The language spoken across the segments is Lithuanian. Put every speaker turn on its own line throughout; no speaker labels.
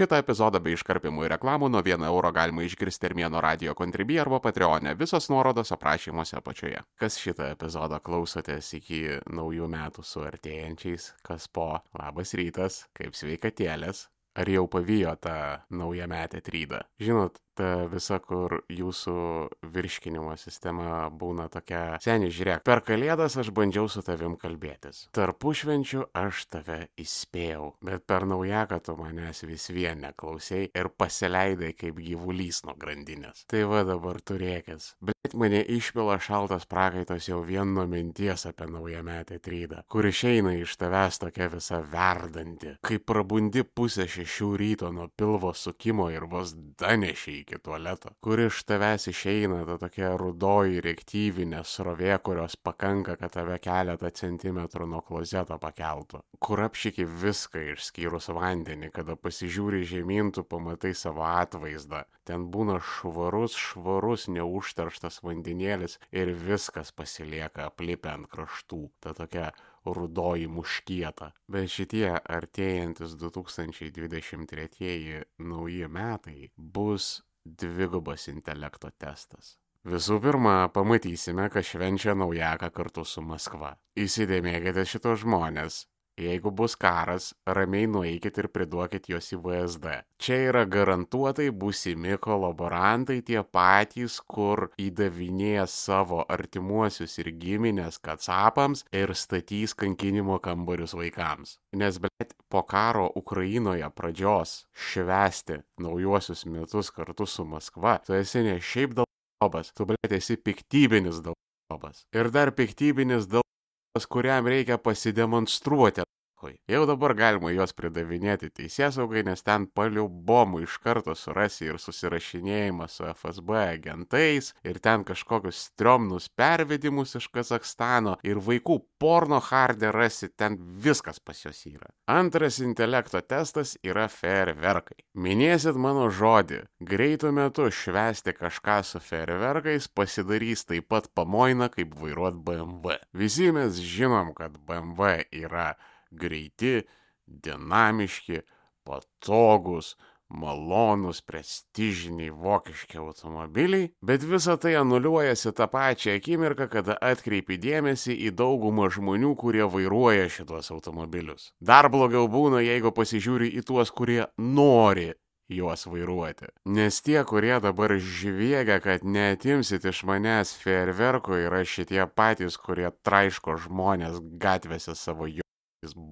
Šitą epizodą bei iškarpimų ir reklamų nuo 1 euro galima išgirsti Armėno radio kontribį arba Patreonė. Visos nuorodos aprašymuose apačioje. Kas šitą epizodą klausotės iki naujų metų su artėjančiais, kas po labas rytas, kaip sveikatėlės, ar jau pavijo tą naujametę trydą. Žinot, ta visa, kur jūsų virškinimo sistema būna tokia, seniai žiūrėk, per kalėdas aš bandžiau su tavim kalbėtis. Tarpušvenčių aš tave įspėjau, bet per naujaką tu manęs vis vien neklausai ir pasileidai kaip gyvulys nuo grandinės. Tai va dabar turėkis. Bet mane išpila šaltas prakaitas jau vien nuo minties apie naujametę trydą, kur išeina iš tavęs tokia visa verdanti, kai prabundi pusę šešių ryto nuo pilvo sukimo ir vos danešiai iki tualeto, kur iš tavęs išeina ta tokia rudoji reaktyvinė srovė, kurios pakanka, kad tave keletą centimetrų nuo klozeto pakeltų, kur apšyki viską išskyrus vandenį, kada pasižiūri žemyn, tu pamatai savo atvaizdą, ten būna švarus, švarus, neužterštas vandenėlis ir viskas pasilieka aplipę ant kraštų, ta tokia rudoji muškieta. Bet šitie artėjantis 2023 nauji metai bus dvigubas intelekto testas. Visų pirma, pamatysime, kas švenčia naujaką kartu su Maskva. Įsidėmėkite šitos žmonės, Jeigu bus karas, ramiai nueikit ir priduokit juos į VSD. Čia yra garantuotai būsimi kolaborantai tie patys, kur įdavinėja savo artimuosius ir giminės kacapams ir statys kankinimo kambarius vaikams. Nes, bet po karo Ukrainoje pradžios švesti naujuosius metus kartu su Maskva, tu esi ne šiaip dalbas, tu, blėt, esi piktybinis dalbas. Ir dar piktybinis dalbas kuriam reikia pasidemonstruoti Jau dabar galima juos pridavinėti teisėsaugai, nes ten paliubomų iš karto surasi ir susirašinėjimą su FSB agentais, ir ten kažkokius striomnus pervedimus iš Kazakstano, ir vaikų porno hardė rasi, ten viskas pas juos yra. Antras intelekto testas yra ferverkai. Minėsit mano žodį, greitų metų švesti kažką su ferverkais pasidarys taip pat pamoina, kaip vairuot BMW. Visi mes žinom, kad BMW yra greiti, dinamiški, patogus, malonūs, prestižiniai vokiški automobiliai, bet visa tai anuliuojasi tą pačią akimirką, kada atkreipi dėmesį į daugumą žmonių, kurie vairuoja šitos automobilius. Dar blogiau būna, jeigu pasižiūri į tuos, kurie nori juos vairuoti. Nes tie, kurie dabar žviegia, kad netimsit iš manęs fejerverkų, yra šitie patys, kurie traiško žmonės gatvėse savo jo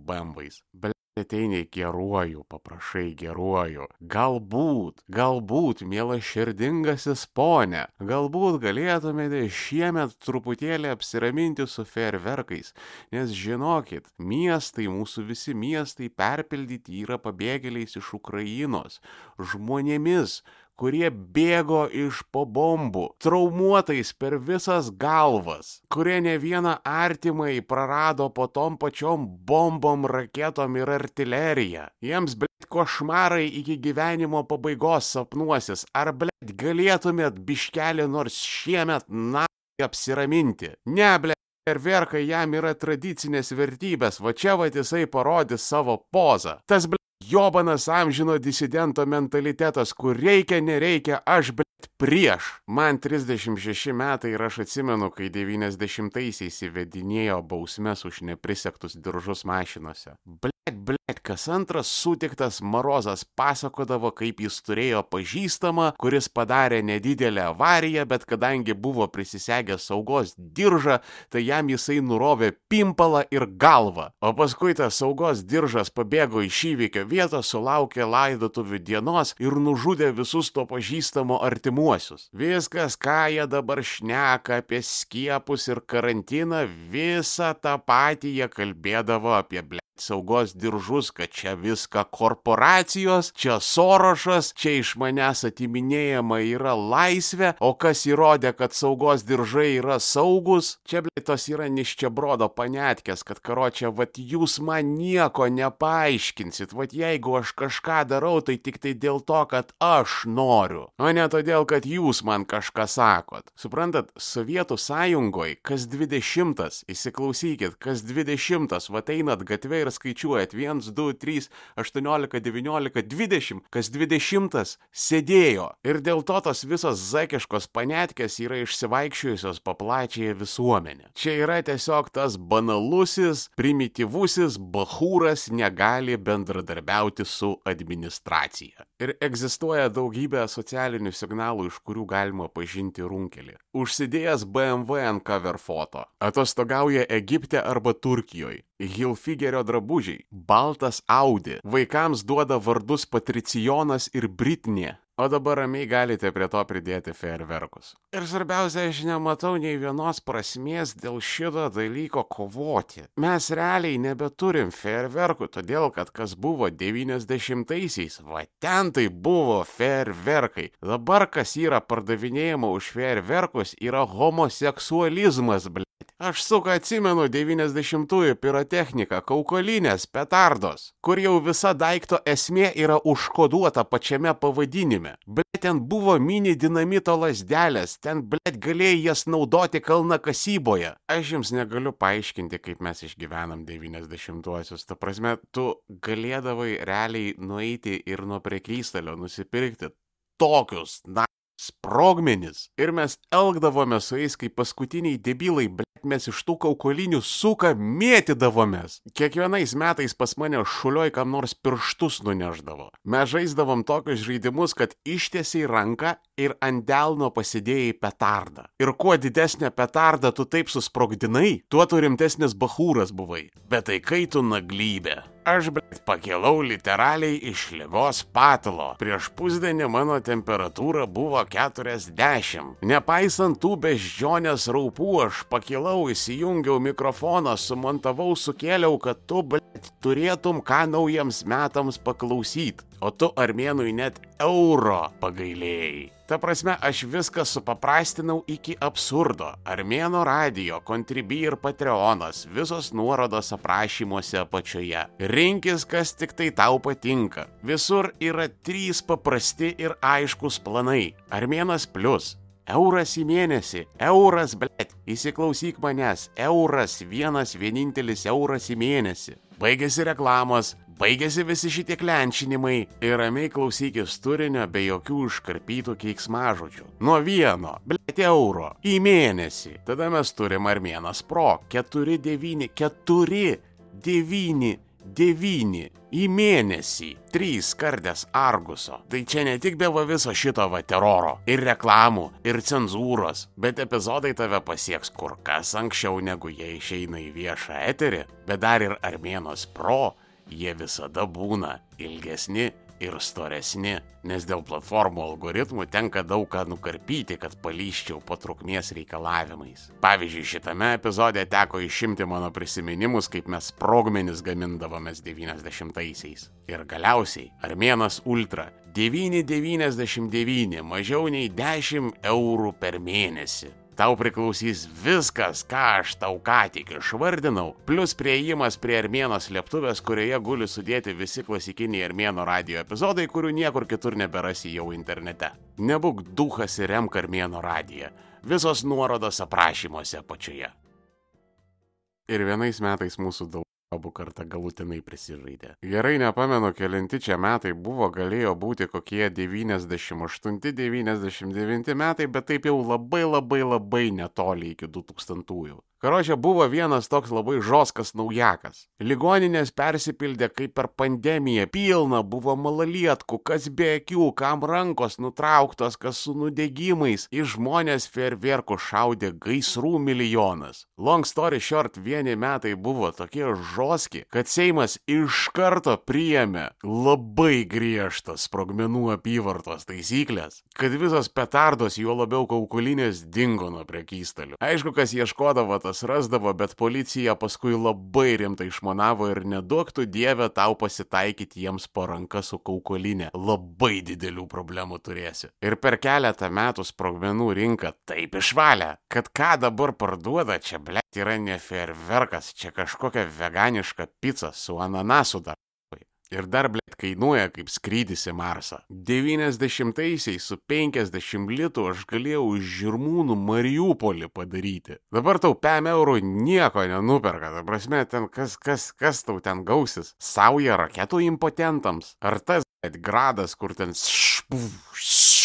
bambais. Blet ateini geruoju, paprašai geruoju. Galbūt, galbūt, mielas širdingasis ponė, galbūt galėtumėte šiemet truputėlį apsiraminti su ferverkais, nes žinokit, miestai, mūsų visi miestai perpildyti yra pabėgėliais iš Ukrainos, žmonėmis, kurie bėgo iš po bombų, traumuotais per visas galvas, kurie ne vieną artimai prarado po tom pačiom bombom, raketom ir artilerija. Jiems, blėt, košmarai iki gyvenimo pabaigos sapnuosis. Ar, blėt, galėtumėt biškelį nors šiemet na apsiraminti? Ne, blėt. Ir verkai jam yra tradicinės vertybės, va čia va jisai parodys savo pozą. Tas, ble, jobanas amžino disidento mentalitetas, kur reikia, nereikia, aš bet prieš. Man 36 metai ir aš atsimenu, kai 90-aisiais įvedinėjo bausmes už neprisektus diržus mašinose. Ble Blet, kas antras sutiktas Marozas pasakodavo, kaip jis turėjo pažįstamą, kuris padarė nedidelę avariją, bet kadangi buvo prisisegęs saugos diržą, tai jam jisai nurovė pimpalą ir galvą. O paskui tas saugos diržas pabėgo iš įvykio vietos, sulaukė laidotuvių dienos ir nužudė visus to pažįstamo artimuosius. Viskas, ką jie dabar šneka apie skiepus ir karantiną, visą tą patį jie kalbėdavo apie ble saugos diržus, kad čia viską korporacijos, čia sorošas, čia iš manęs atiminėjama yra laisvė, o kas įrodė, kad saugos diržai yra saugus, čia blėtos yra niščiabrodo panetkės, kad karočią, vat jūs man nieko nepaaiškinsit, vat jeigu aš kažką darau, tai tik tai dėl to, kad aš noriu, o ne todėl, kad jūs man kažką sakot. Suprantat, Sovietų sąjungoje kas dvidešimtas, įsiklausykit, kas dvidešimtas, vat einat gatvė ir ir skaičiuojat 1, 2, 3, 18, 19, 20, kas 20 sėdėjo. Ir dėl to tos visos zakiškos panetkės yra išsivaikščiojusios paplačiai visuomenė. Čia yra tiesiog tas banalusis, primityvusis bahūras negali bendradarbiauti su administracija. Ir egzistuoja daugybė socialinių signalų, iš kurių galima pažinti runkelį. Užsidėjęs BMW ant cover foto, atostogauja Egipte arba Turkijoje. Hilfigerio drabužiai, baltas Audi, vaikams duoda vardus Patricijonas ir Britnė. O dabar ramiai galite prie to pridėti fejerverkus. Ir svarbiausia, aš nematau nei vienos prasmės dėl šito dalyko kovoti. Mes realiai nebeturim fejerverkų, todėl kad kas buvo 90-aisiais, va ten tai buvo fejerverkai. Dabar kas yra pardavinėjama už fejerverkus yra homoseksualizmas, ble. Aš suka atsimenu 90-ųjų pirotechniką, kaukolinės, petardos, kur jau visa daikto esmė yra užkoduota pačiame pavadinime. Blet, ten buvo mini dinamito lasdelės, ten, blet, galėjai jas naudoti kalnakasyboje. Aš jums negaliu paaiškinti, kaip mes išgyvenam 90-uosius. Ta prasme, tu galėdavai realiai nueiti ir nuo prekystalio nusipirkti tokius, na, sprogmenis. Ir mes elgdavome su jais kaip paskutiniai debilai, bet mes iš tų kaukolinių suką mėtydavomės. Kiekvienais metais pas mane šulioj kam nors pirštus nuneždavo. Mes žaisdavom tokius žaidimus, kad ištiesiai ranką ir ant delno pasidėjai petardą. Ir kuo didesnė petarda tu taip susprogdinai, tuo tu rimtesnis bahūras buvai. Bet tai kai tu naglybė. Aš, bet, pakilau literaliai iš lygos patalo. Prieš pusdienį mano temperatūra buvo 40. Nepaisant tų beždžionės raupų, aš pakilau, įsijungiau mikrofoną, sumontavau, sukėliau, kad tu, bet, turėtum ką naujiems metams paklausyti. O tu armėnui net euro pagailėjai. Ta prasme, aš viską supaprastinau iki absurdo. Armėno radio, Contribui ir Patreonas, visos nuorodos aprašymuose apačioje. Rinkis, kas tik tai tau patinka. Visur yra trys paprasti ir aiškus planai. Armėnas plus. Euras į mėnesį, euras, blėt, įsiklausyk manęs, euras, vienas vienintelis euras į mėnesį. Baigėsi reklamos, baigėsi visi šitie klenčinimai ir ramiai klausykis turinio be jokių iškarpytų keiksmažodžių. Nuo vieno, blėt, euro į mėnesį. Tada mes turim Armėnas Pro 4,9, 4,9 devyni į mėnesį, trys kardės arguso. Tai čia ne tik dėl viso šito va teroro, ir reklamų, ir cenzūros, bet epizodai tave pasieks kur kas anksčiau negu jie išeina į viešą eterį, bet dar ir Armėnos Pro, jie visada būna ilgesni ir storesni, nes dėl platformų algoritmų tenka daug ką nukarpyti, kad palyščiau po trukmės reikalavimais. Pavyzdžiui, šitame epizode teko išimti mano prisiminimus, kaip mes sprogmenis gamindavomės 90-aisiais. Ir galiausiai Armėnas Ultra 9,99 mažiau nei 10 eurų per mėnesį. Tau priklausys viskas, ką aš tau ką tik išvardinau, plus prieimas prie Armėnos slėptuvės, kurioje guli sudėti visi klasikiniai Armėno radio epizodai, kurių niekur kitur neberasi jau internete. Nebūk duhas ir remk Armėno radiją. Visos nuorodos aprašymuose apačioje. Ir vienais metais mūsų daug abu kartą galutinai prisižaidė. Gerai nepamenu, kelinti čia metai buvo, galėjo būti kokie 98-99 metai, bet taip jau labai labai labai netoli iki 2000-ųjų. Karočią buvo vienas toks labai žoskas naujakas. Ligoninės persipildė kaip per pandemiją, pilna buvo malalietkų, kas be akių, kam rankos nutrauktos, kas su nudegimais, į žmonės ferverkų šaudė gaisrų milijonas. Long story short, vieni metai buvo tokie žoski, kad Seimas iš karto priėmė labai griežtas sprogmenų apyvartos taisyklės, kad visos petardos, juo labiau kaukulinės, dingo nuo prekystalių. Aišku, kas ieškodavo tas rasdavo, bet policija paskui labai rimtai išmonavo ir neduoktų dievę tau pasitaikyti jiems po ranka su kaukolinė. Labai didelių problemų turėsi. Ir per keletą metų sprogmenų rinka taip išvalė, kad ką dabar parduoda čia, ble, yra ne ferverkas, čia kažkokia veganiška pica su ananasu dar. Ir dar, blėt, kainuoja kaip skrydis į Marsą. 90-aisiais su 50 litų aš galėjau iš žirmūnų Mariupolį padaryti. Dabar tau 5 eurų nieko nenuperka. Ta prasme, ten kas, kas, kas tau ten gausis? Sauja raketų impotentams? Ar tas, blėt, gradas, kur ten... Špū, špū,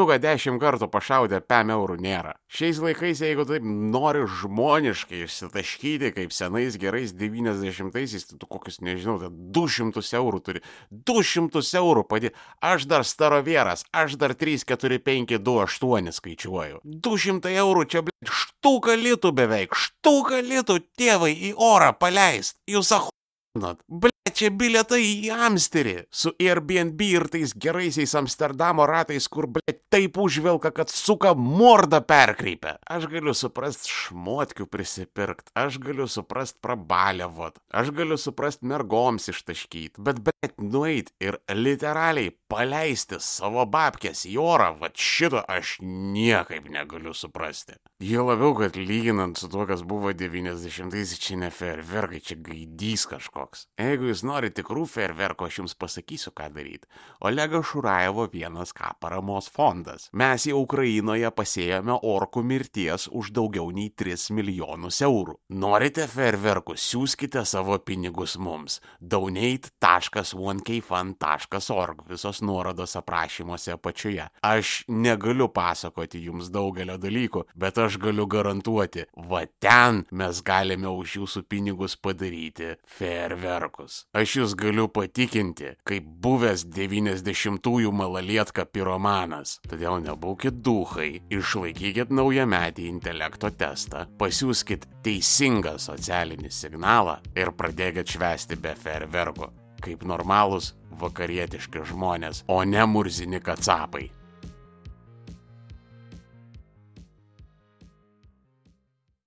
Suga dešimt kartų pašaudė, pem eurų nėra. Šiais laikais, jeigu taip nori žmoniškai išsitaškyti, kaip senais gerais 90-aisiais, tai tu kokius, nežinau, tai 200 eurų turi. 200 eurų padė. Aš dar starovėras, aš dar 3, 4, 5, 2, 8 skaičiuoju. 200 eurų čia, ble, štuka litų beveik, štuka litų tėvai į orą paleist. Jūs ahu. Ble, čia bilietai į Amsterį su Airbnb ir tais geraisiais Amsterdamo ratais, kur, ble, taip užvilka, kad suka mordą perkreipia. Aš galiu suprast šmotkių prisipirkt, aš galiu suprast prabalėvot, aš galiu suprast mergoms ištaškyt, bet, ble, nueit ir literaliai paleisti savo babkės į orą, va šito aš niekaip negaliu suprasti. Jie labiau, kad lyginant su tuo, kas buvo 90-aisiais, čia ne ferverkai, čia gaidys kažkoks. Jeigu jūs norite tikrų ferverko, aš jums pasakysiu, ką daryti. Olego Šuraevo vienas ką paramos fondas. Mes į Ukrainoje pasėjome orkų mirties už daugiau nei 3 milijonus eurų. Norite ferverkų, siūskite savo pinigus mums. donate.1kfan.org visos nuorodos aprašymuose apačioje. Aš negaliu pasakoti jums daugelio dalykų, bet aš galiu garantuoti, va ten mes galime už jūsų pinigus padaryti ferverkus. Aš jūs galiu patikinti, kaip buvęs 90-ųjų malalietka piromanas. Todėl nebūkit duhai, išlaikykit naujametį intelekto testą, pasiūskit teisingą socialinį signalą ir pradėkit švesti be ferverkų kaip normalūs vakarietiški žmonės, o ne murzini kacapai.